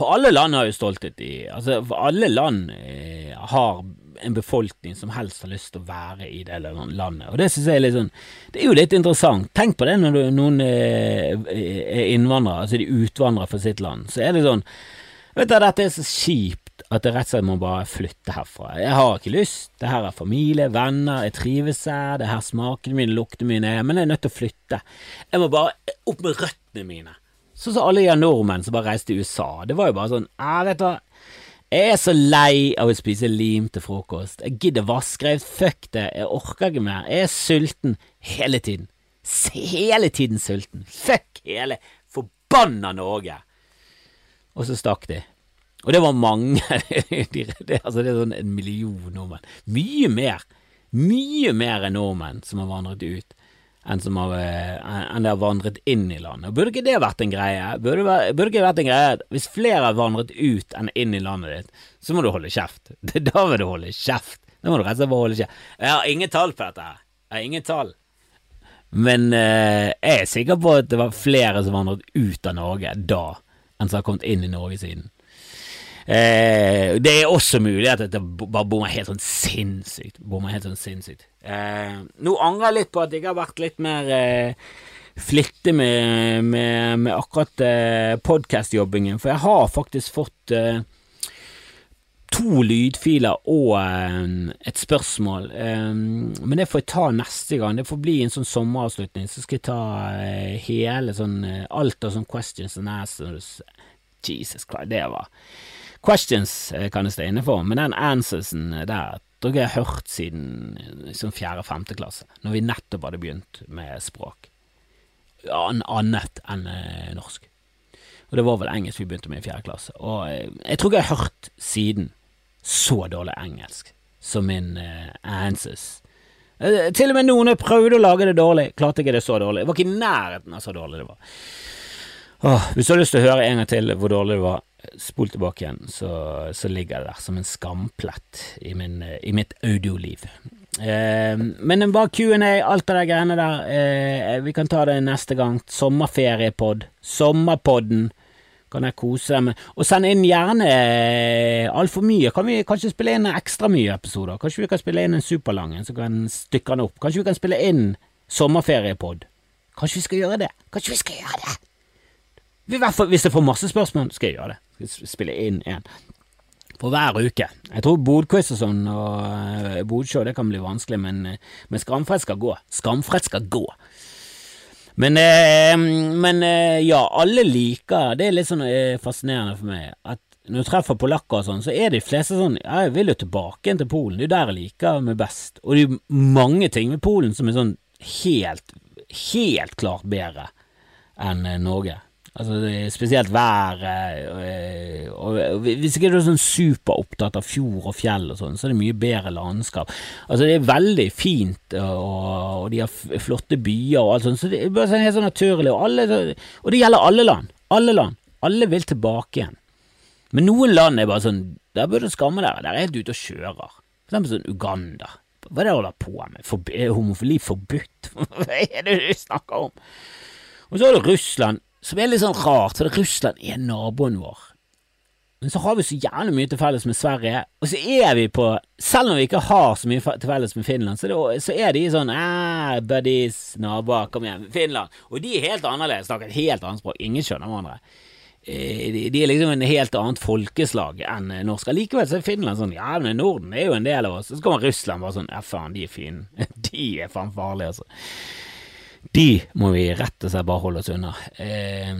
For alle land har jo stolthet i Altså, for alle land eh, har en befolkning som helst har lyst til å være i det landet, og det synes jeg er litt sånn Det er jo litt interessant. Tenk på det når du, noen eh, er innvandrere, altså de utvandrer fra sitt land. Så er det sånn Vet du, dette er så kjipt at jeg rett og slett må bare flytte herfra. Jeg har ikke lyst. Det her er familie, venner, jeg trives her, det her smakene mine, luktene mine er, men jeg er nødt til å flytte. Jeg må bare opp med røttene mine. Sånn som alle de nordmenn som bare reiste til USA. Det var jo bare sånn vet du jeg er så lei av å spise lim til frokost. Jeg gidder vaskrevet, fuck det, jeg orker ikke mer. Jeg er sulten hele tiden. Hele tiden sulten. Fuck hele forbanna Norge. Og så stakk de. Og det var mange. det, altså det er sånn en million nordmenn. Mye mer. Mye mer enn nordmenn som har vandret ut. enn som har, enn det har vandret inn i landet. Burde ikke det vært en greie? Burde, burde ikke vært en greie at hvis flere har vandret ut enn inn i landet ditt, så må du holde kjeft. Da vil du holde kjeft. Da må du rett og slett bare holde kjeft. Jeg har ingen tall på dette her. Jeg har ingen tall. Men eh, jeg er sikker på at det var flere som vandret ut av Norge da, enn som har kommet inn i Norge siden. Eh, det er også mulig at dette bare bommer helt sånn sinnssykt. Bommer helt sånn sinnssykt. Eh, nå angrer jeg litt på at jeg har vært litt mer eh, flittig med, med, med akkurat eh, podkastjobbingen, for jeg har faktisk fått eh, to lydfiler og et spørsmål. Um, men det får jeg ta neste gang. Det får bli en sånn sommeravslutning. Så skal jeg ta uh, hele sånn uh, alt av sånn questions and answers. Jesus Christ, det var Questions uh, kan jeg stå inne for, men den answersen der tror jeg jeg har hørt siden liksom fjerde-femte klasse, når vi nettopp hadde begynt med språk. Annet enn norsk. Og det var vel engelsk vi begynte med i fjerde klasse. Og jeg tror ikke jeg har hørt siden så dårlig engelsk som min uh, answers. Til og med noen prøvde å lage det dårlig, klarte ikke det så dårlig. Det var ikke i nærheten av så dårlig det var. Åh, hvis du har lyst til å høre en gang til hvor dårlig det var, spol tilbake igjen, så, så ligger det der som en skamplett i, min, i mitt audioliv. Eh, men bare Q&A, alt av de greiene der, Eh, vi kan ta det neste gang. Sommerferiepod. Sommerpodden kan jeg kose deg med. Og send inn gjerne eh, altfor mye. Kan vi kanskje spille inn ekstra mye episoder? Kanskje vi kan spille inn en superlang en, så kan stykke den opp? Kanskje vi kan spille inn sommerferiepod? Kanskje vi skal gjøre det? Kanskje vi skal gjøre det? Hvis jeg får masse spørsmål, skal jeg gjøre det. Spille inn en for hver uke. Jeg tror bodquiz og sånn og uh, bodshow det kan bli vanskelig, men, uh, men Skamfrett skal gå. Skamfrett skal gå. Men, eh, men eh, ja, alle liker Det er litt sånn eh, fascinerende for meg at når du treffer polakker og sånn, så er de fleste sånn jeg vil jo tilbake til Polen, det er jo der jeg liker meg best. Og det er mange ting med Polen som er sånn helt, helt klart bedre enn Norge. Altså, spesielt været og, Hvis ikke du er sånn superopptatt av fjord og fjell og sånn, så er det mye bedre landskap. Altså, det er veldig fint, og, og de har flotte byer og alt sånt, så det er bare sånn helt sånn naturlig. Og, alle, og det gjelder alle land. Alle land. Alle vil tilbake igjen. Men noen land er bare sånn Der burde du skamme dere. Der er helt ute og kjører. For eksempel sånn Uganda. Hva er det du holder på med? For, er homofili forbudt? Hva er det du snakker om? Og så har du Russland som er litt sånn rart, for Russland er naboen vår. Men så har vi så jævlig mye til felles med Sverige, og så er vi på Selv om vi ikke har så mye til felles med Finland, så, det, så er de sånn eh, buddies, naboer, kom igjen, Finland. Og de er helt annerledes, snakker et helt annet språk, ingen skjønner hverandre. Eh, de er liksom en helt annet folkeslag enn norsk. Allikevel så er Finland sånn Ja, men Norden er jo en del av oss. Så kommer Russland bare sånn Ja, faen, de er fine. De er faen farlige, altså. De må vi rett og slett bare holde oss unna. Eh,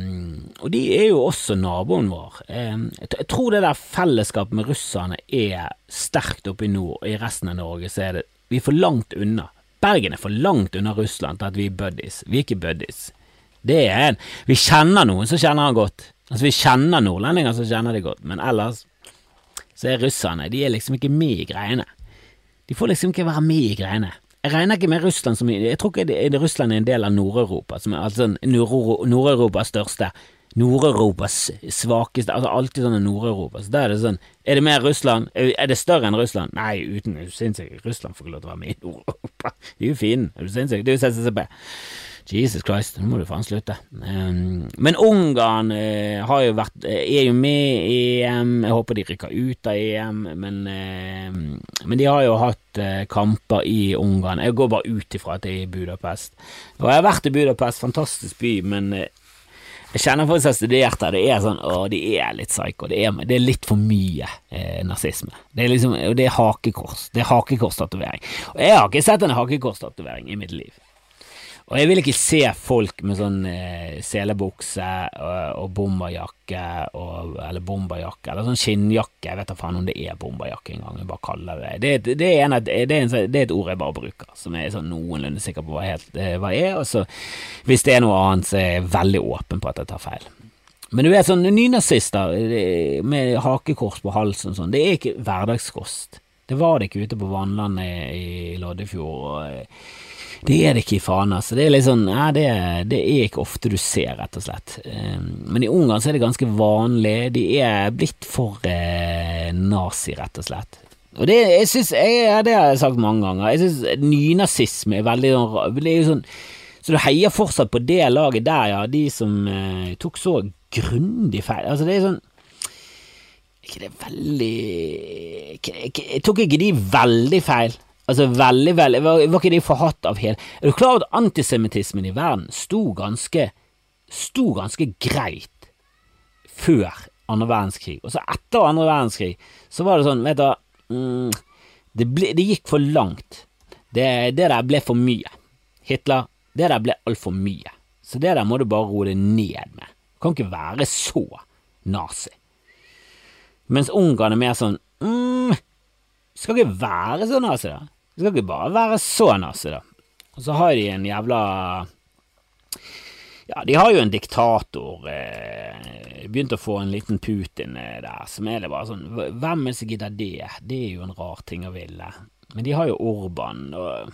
og de er jo også naboen vår. Eh, jeg tror det der fellesskapet med russerne er sterkt oppe i nord, og i resten av Norge så er det Vi er for langt unna. Bergen er for langt unna Russland til at vi er buddies. Vi er ikke buddies. Det er en Vi kjenner noen som kjenner han godt. Altså, vi kjenner nordlendinger som kjenner de godt, men ellers så er russerne De er liksom ikke med i greiene. De får liksom ikke være med i greiene. Jeg regner ikke med Russland som Jeg tror ikke det, Russland er en del av Nord-Europa, som er altså Nord-Europas største Nord-Europas svakeste Altså alltid sånn Nord-Europa. Så da er det sånn Er det mer Russland? Er det større enn Russland? Nei, uten Er du sinnssyk? Russland får ikke lov til å være med i Nord-Europa. De er jo fine. Er du sinnssyk? Det er jo CCCP. Jesus Christ, nå må du faen slutte. Um, men Ungarn uh, har jo vært, uh, er jo med i EM, jeg håper de rykker ut av EM, men, uh, men de har jo hatt kamper i Ungarn. Jeg går bare ut ifra at det er i Budapest. Og jeg har vært i Budapest, fantastisk by, men jeg kjenner folk som har studert der, det er sånn, å, de er litt psycho. Det er, det er litt for mye eh, nazisme. Det er liksom, det er hakekors. Det er hakekorstatovering. Og jeg har ikke sett en hakekorstatovering i mitt liv. Og jeg vil ikke se folk med sånn eh, selebukse og, og bomberjakke, og, eller bomberjakke, eller sånn skinnjakke. Jeg vet da faen om det er bomberjakke engang, jeg bare kaller det det. Det, er, en, det, er, en, det er et ord jeg bare bruker, som jeg er sånn noenlunde sikker på hva, helt, eh, hva er. Og så hvis det er noe annet, så er jeg veldig åpen på at jeg tar feil. Men du vet sånn nynazister med hakekors på halsen og sånn, det er ikke hverdagskost. Det var det ikke ute på Vannlandet i Loddefjord. og det er det ikke i Fana. Så det er litt sånn Nei, det, det, er ikke ofte du ser, rett og slett. Ehm, men i Ungarn så er det ganske vanlig. De er blitt for eh, nazi, rett og slett. Og det, jeg synes, jeg, det har jeg sagt mange ganger. Jeg syns nynazisme er veldig sånn, det er jo sånn Så du heier fortsatt på det laget der, ja. De som eh, tok så grundig feil. Altså, det er sånn ikke det veldig Jeg tok ikke de veldig feil. Altså veldig, veldig Var, var ikke de forhatt av hele Er du klar over at antisemittismen i verden sto ganske Sto ganske greit før andre verdenskrig, og så etter andre verdenskrig så var det sånn, vet du mm, det, ble, det, gikk for langt. Det, det, der ble for mye. Hitler, det der ble altfor mye. Så det der må du bare roe deg ned med. Du kan ikke være så nazi. Mens Ungarn er mer sånn mm, Skal ikke være så nazi, da. Skal ikke bare være så nazi, da. Og så har de en jævla Ja, de har jo en diktator. Eh, begynt å få en liten Putin eh, der, som er det bare sånn Hvem er det som gidder det? Det er jo en rar ting å ville. Men de har jo Orban, og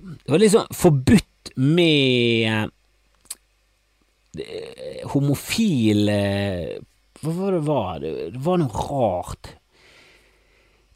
Det var liksom forbudt med eh, homofile hva var det var? Det var noe rart.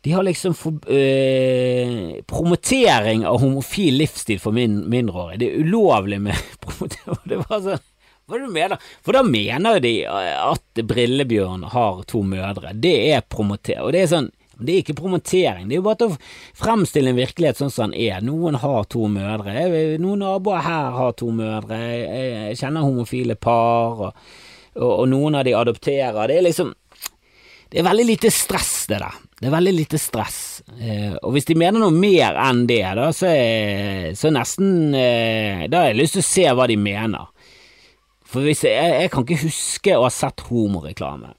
De har liksom for, eh, promotering av homofil livsstil for min, mindreårige. Det er ulovlig med promotering. Det var sånn hva er det du mener? For da mener de at Brillebjørn har to mødre. Det er promotering. Og det er sånn det er ikke promotering, det er jo bare å fremstille en virkelighet sånn som den er. Noen har to mødre, noen naboer her har to mødre, jeg kjenner homofile par. og og, og noen av de adopterer. Det er liksom Det er veldig lite stress, det der. Det er veldig lite stress. Eh, og hvis de mener noe mer enn det, da, så er, så nesten eh, Da har jeg lyst til å se hva de mener. For jeg, jeg kan ikke huske å ha sett homoreklame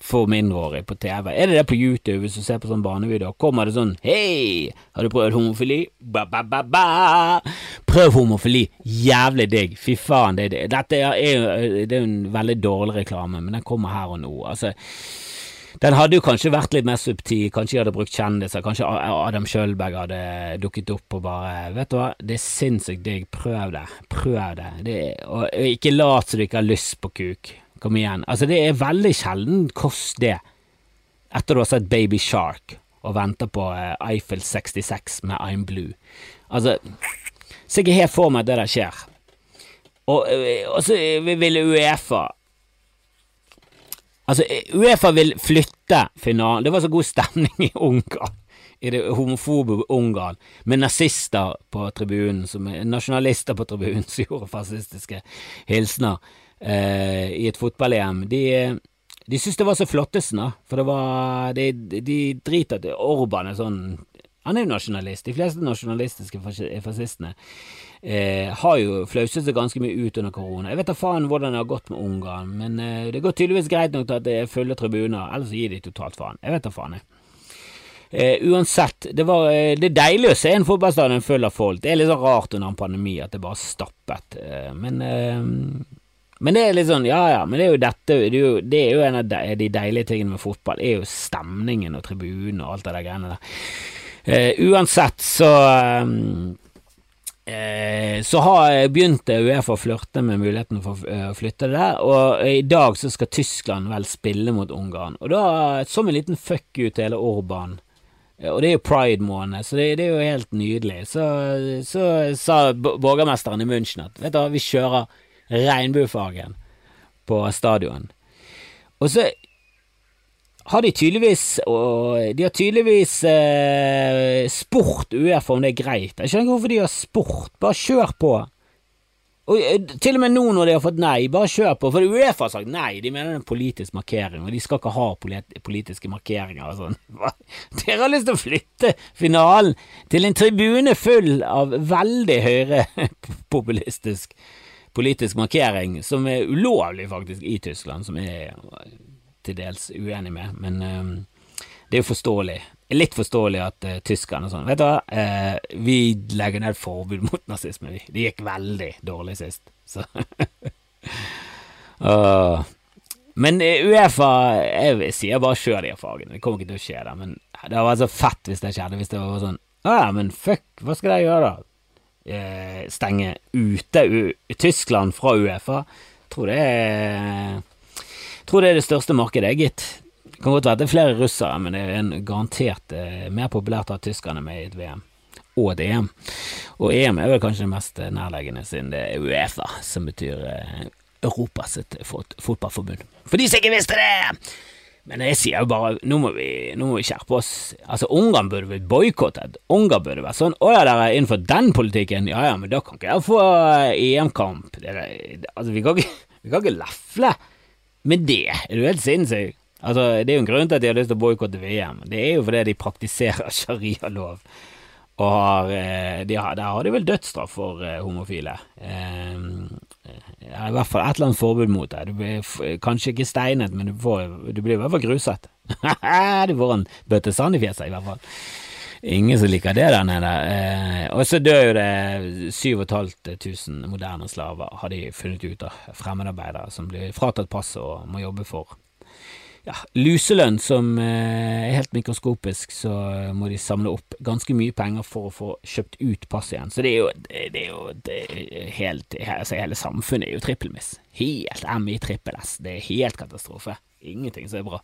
for mindreårige på TV. Er det det på YouTube hvis du ser på sånn barnevideo? Kommer det sånn Hei, har du prøvd homofili? Ba, ba, ba, ba. Prøv homofili! Jævlig digg! Fy faen, det det. Dette er, er, det er en veldig dårlig reklame, men den kommer her og nå. Altså den hadde jo kanskje vært litt mer subtil, kanskje jeg hadde brukt kjendiser, kanskje Adam Schjølberg hadde dukket opp og bare Vet du hva, det er sinnssykt digg, prøv det, prøv det, det og ikke lat som du ikke har lyst på kuk. Kom igjen. Altså, det er veldig sjelden kost det, etter du har sett Baby Shark og venter på uh, Eiffel 66 med I'm Blue. Altså, ser er helt for meg at det der skjer. Og, uh, og så vil Uefa Altså, Uefa vil flytte finalen. Det var så god stemning i Ungarn i det homofobe Ungarn, med nazister på tribunen, som, nasjonalister på tribunen som gjorde fascistiske hilsener eh, i et fotball-EM, de, de syntes det var så flottesen, da. For det var De, de driter til Orban er sånn Han er jo nasjonalist. De fleste nasjonalistiske fascistene eh, har jo flauset seg ganske mye ut under korona. Jeg vet da faen hvordan det har gått med Ungarn, men eh, det går tydeligvis greit nok til at det er fulle tribuner, ellers gir de totalt faen. Jeg vet da faen, jeg. Eh, uansett, det, var, uh, det er deilig å se en fotballstadion full av folk. Det er litt sånn rart under en pandemi at det bare stappet, uh, men men det er litt sånn, ja ja, men det er jo dette Det er jo, det er jo en av de, de, deilige tingene med fotball, det er jo stemningen og tribunen og alt det der greiene der. Eh, uansett så um, Så har begynt Uefa å flørte med muligheten for uh, å flytte det der, og i dag så skal Tyskland vel spille mot Ungarn. Og da, som en liten fuck you til hele Orban og det er jo pride-måned, så det, det, er jo helt nydelig. Så, så sa borgermesteren i München at vet du, vi kjører regnbuefargen på stadion. Og så har de tydeligvis De har tydeligvis eh, spurt Uefa om det er greit. Jeg skjønner ikke hvorfor de har spurt. Bare kjør på. Og eh, Til og med nå når de har fått nei, bare kjør på. For Uefa har sagt nei, de mener det er en politisk markering, og de skal ikke ha politiske markeringer og sånn. Dere har lyst til å flytte finalen til en tribune full av veldig høyrepopulistisk politisk markering som er ulovlig, faktisk, i Tyskland, som er til dels uenig med, men um, det er jo forståelig. Litt forståelig at uh, tyskerne sånn Vet du hva, uh, vi legger ned forbud mot nazisme, vi. Det gikk veldig dårlig sist, så uh, Men Uefa Jeg sier bare kjør de fagene, det kommer ikke til å skje, det. men det hadde vært så fett hvis det skjedde, hvis det var sånn Å ja, men fuck, hva skal de gjøre, da? eh, stenge ute U Tyskland fra Uefa. Tror det er tror det er det største markedet, gitt. Det kan godt være det er flere russere, men det er en garantert eh, mer populært ha tyskerne med i et VM og et EM. Og EM er vel kanskje det mest nærleggende, siden det er Uefa, som betyr eh, Europas fot fotballforbund. For de som ikke visste det! Men jeg sier jo bare, nå må vi, nå vi skjerpe oss. Altså, Ungarn burde vært boikottet. Ungarn burde vært sånn Å ja, dere er innenfor den politikken? Ja ja, men da kan ikke jeg få eh, EM-kamp. Altså, vi kan ikke, vi ikke lefle med det. Er jo helt sinnssyk? Altså, det er jo en grunn til at de har lyst til å boikotte VM. Det er jo fordi de praktiserer sharia-lov. Og har, eh, de har, Der har de vel dødsstraff for uh, homofile. Ja, I hvert fall et eller annet forbud mot det. Du blir kanskje ikke steinet, men du, får, du blir i hvert fall gruset. du får en bøtte sand i fjeset, i hvert fall. Ingen som liker det der nede. Eh, og så dør jo det 7500 moderne slaver, har de funnet ut av, fremmedarbeidere som blir fratatt passet og må jobbe for ja, luselønn som eh, er helt mikroskopisk, så må de samle opp ganske mye penger for å få kjøpt ut passet igjen. Så det er jo, det er jo det er helt, altså Hele samfunnet er jo trippelmiss. Helt M i trippel S. Det er helt katastrofe. Ingenting som er bra.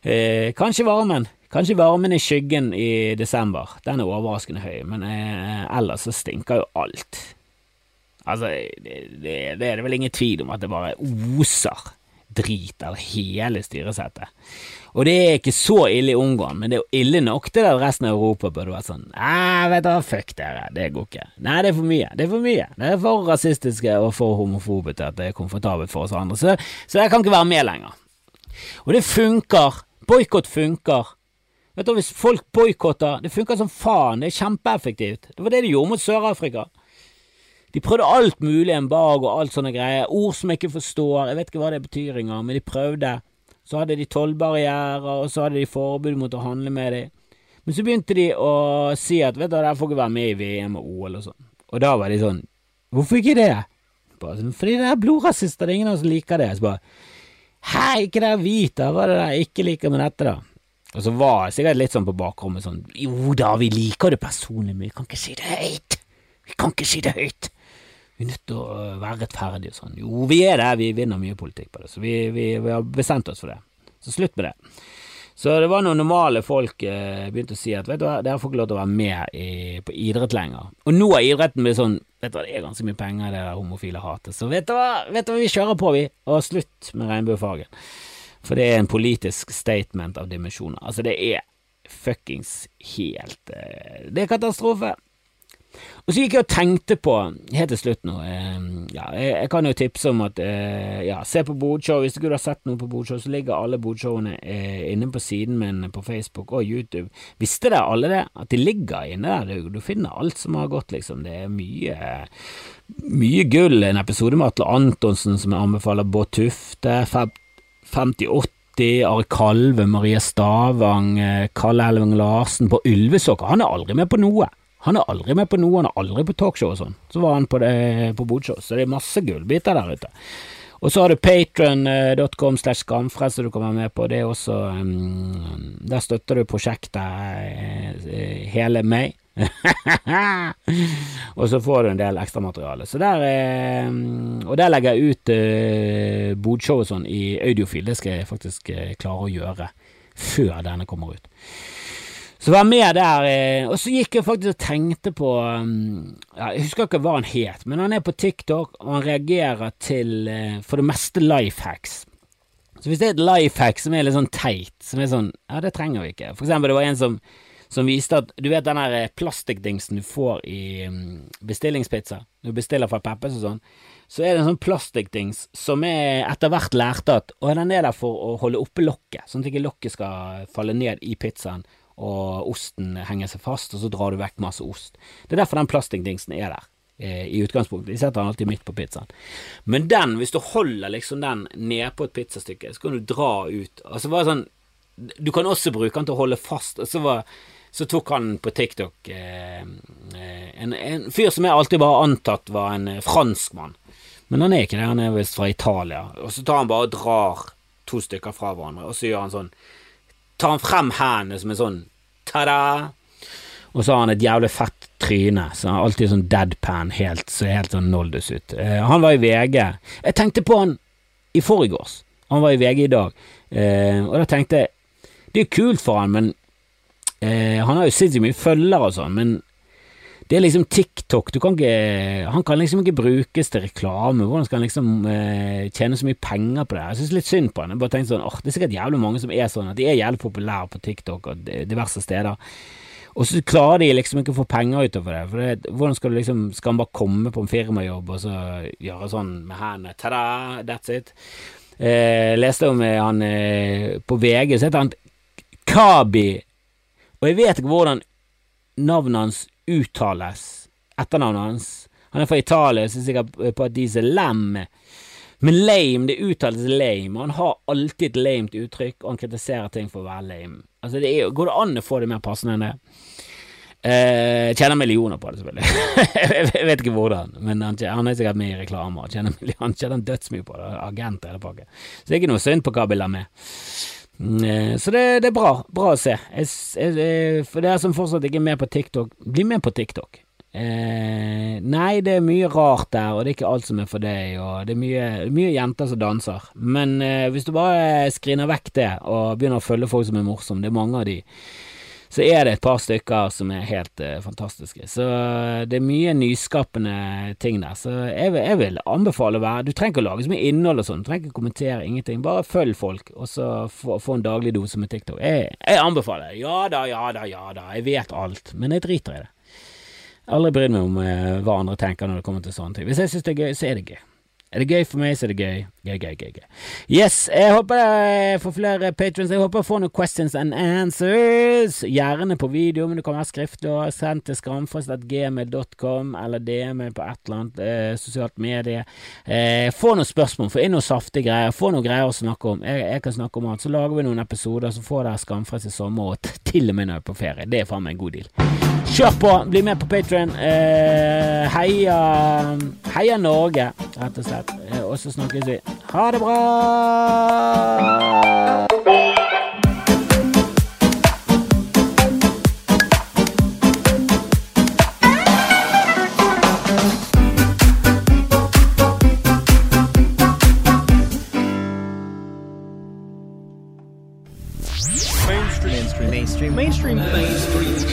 Eh, kanskje varmen. Kanskje varmen i skyggen i desember. Den er overraskende høy, men eh, ellers så stinker jo alt. Altså, det, det, det er det vel ingen tvil om at det bare oser drit av hele styresettet. Og det er ikke så ille i Ungarn, men det er jo ille nok til at resten av Europa burde vært sånn Nei, vet du hva, fuck dere, det går ikke. Nei, det er for mye. Det er for mye. Det er for rasistiske og for homofobe til at det er komfortabelt for oss andre, så, så jeg kan ikke være med lenger. Og det funker. Boikott funker. Vet du, Hvis folk boikotter, det funker som faen, det er kjempeeffektivt. Det var det de gjorde mot Sør-Afrika. De prøvde alt mulig, embargo og alt sånne greier. Ord som jeg ikke forstår, jeg vet ikke hva det betyr engang, men de prøvde. Så hadde de tollbarrierer, og så hadde de forbud mot å handle med dem. Men så begynte de å si at vet du, der får ikke være med i VM og OL og sånn. Og da var de sånn Hvorfor ikke det? Bare sånn, Fordi det er blodrasister, det er ingen av oss som liker det. Så bare Hæ, ikke dere hvite, hva er det dere ikke liker med dette, da? Og så var jeg sikkert litt sånn på bakrommet sånn Jo da, vi liker det personlig, men vi kan ikke si det høyt. Vi kan ikke si det høyt. Vi er nødt til å være rettferdige og sånn. Jo, vi er det, vi vinner mye politikk på det, så vi, vi, vi har bestemt oss for det. Så slutt med det. Så det var noen normale folk eh, begynte å si at vet du hva, dere får ikke lov til å være med i, på idrett lenger. Og nå er idretten blitt sånn Vet du hva, det er ganske mye penger det der homofile hatet, så vet du hva, vet du hva, vi kjører på, vi. Og slutt med regnbuefargen. For det er en politisk statement av dimensjoner. Altså, det er fuckings helt eh, Det er katastrofe. Og så gikk jeg og tenkte på, helt til slutt nå eh, ja, jeg, kan jo tipse om at eh, ja, se på Bodshow. Hvis du ikke har sett noe på Bodshow, så ligger alle Bodshowene inne på siden min på Facebook og YouTube. Visste dere alle det? At de ligger inne der? Du, du finner alt som har gått, liksom. Det er mye mye gull. En episode med Atle Antonsen som jeg anbefaler. Bård Tufte. 5080. Are Kalve, Marie Stavang, Karl Kalle Elving Larsen på Ylvesåker. Han er aldri med på noe. Han er aldri med på noe, han er aldri på talkshow og sånn. Så var han på, på bodshow, så det er masse gullbiter der ute. Og så har du patron.com slash skamfrelst som du kan være med på. Det er også um, Der støtter du prosjektet uh, hele meg. og så får du en del ekstramateriale. Så der um, Og der legger jeg ut eh, bodshow og sånn i audiofil. Det skal jeg faktisk eh, klare å gjøre før denne kommer ut. Så jeg med der, eh, og så gikk jeg faktisk og tenkte på mm, ja, Jeg husker ikke hva han het, men han er på TikTok, og han reagerer til eh, for det meste life hacks. Så hvis det er et life hack som er litt sånn teit, som er sånn Ja, det trenger vi ikke. For eksempel, det var en som, som viste at Du vet den der eh, plastikkdingsen du får i mm, bestillingspizza, når du bestiller fra Peppes og sånn, så er det en sånn plastikkdings som er etter hvert lært at Og den er der for å holde oppe lokket, sånn at ikke lokket skal falle ned i pizzaen og osten henger seg fast, og så drar du vekk masse ost. Det er derfor den plastikkdingsen er der eh, i utgangspunktet. De setter den alltid midt på pizzaen. Men den, hvis du holder liksom den nedpå et pizzastykke, så kan du dra ut. Altså bare sånn Du kan også bruke den til å holde fast. Og så, var, så tok han på TikTok eh, eh en, en, fyr som jeg alltid bare antatt var en eh, franskmann. Men han er ikke det, han er visst fra Italia. Og så tar han bare og drar to stykker fra hverandre, og så gjør han sånn tar han frem hendene som en sånn ta-da, og så har han et jævlig fett tryne. Så han er alltid sånn deadpan, helt, så helt sånn noldus ut. Eh, han var i VG. Jeg tenkte på han i forgårs. Han var i VG i dag, eh, og da tenkte jeg Det er kult for han, men eh, Han har jo sinnssykt mye følgere og sånn, men det er liksom TikTok. Kan ikke, han kan liksom ikke brukes til reklame. Hvordan skal han liksom eh, tjene så mye penger på det? Jeg synes litt synd på han. Jeg bare sånn, åh, Det er sikkert jævlig mange som er sånn at de er jævlig populære på TikTok og diverse steder. Og så klarer de liksom ikke å få penger utover det. For det, hvordan skal du liksom Skal han bare komme på en firmajobb og så gjøre sånn med hendene? Ta-da, that's it. Eh, leste om eh, han eh, på VG, så heter han Kabi. Og jeg vet ikke hvordan navnet hans uttales, etternavnet hans. Han er fra Italia, så jeg er sikker på at de er lem. Men lame, det uttales lame. og Han har alltid et lamet uttrykk, og han kritiserer ting for å være lame. Altså, det er, Går det an å få det mer passende enn det? Eh, tjener millioner på det, selvfølgelig. jeg vet ikke hvordan, men han, han er sikkert med i reklamer. Han tjener dødsmye på det. Agent hele pakken. Så det er ikke noe synd på Kabila med. Mm, eh, så det, det, er bra. Bra å se. Jeg, jeg, for dere som fortsatt ikke er med på TikTok, bli med på TikTok. Eh, nei, det er mye rart der, og det er ikke alt som er for deg, og det er mye, mye jenter som danser. Men eh, hvis du bare skriner vekk det, og begynner å følge folk som er morsomme, det er mange av de, så er det et par stykker som er helt uh, fantastiske. Så uh, det er mye nyskapende ting der. Så jeg jeg vil anbefale å være Du trenger ikke å lage så mye innhold og sånn, du trenger ikke å kommentere ingenting. Bare følg folk, og så få, en daglig dose med TikTok. Jeg, jeg anbefaler. Ja da, ja da, ja da. Jeg vet alt, men jeg driter i det. Aldri brydd meg om uh, hva andre tenker når det kommer til sånne ting. Hvis jeg syns det er gøy, så er det gøy. Er det gøy for meg, så er det gøy. Gøy, gøy, gøy. gøy. Yes, jeg håper jeg får flere patrons. Jeg håper jeg får noen questions and answers. Gjerne på video, men det kan være skriftlig. Send til skramfrost.gmail.com, eller DM på et eller annet eh, sosialt medie. Eh, få noen spørsmål, få inn noen saftige greier. Få noen greier å snakke om. Jeg, jeg kan snakke om alt. Så lager vi noen episoder, så får dere Skamfrelst i sommer, og til og med når jeg er på ferie. Det er faen meg en god deal. Kjør på! Bli med på Patrion. Eh, heia, heia Norge, rett og slett. Eh, og så snakkes vi. Ha det bra! mainstream. Mainstream. Mainstream. Mainstream. Mainstream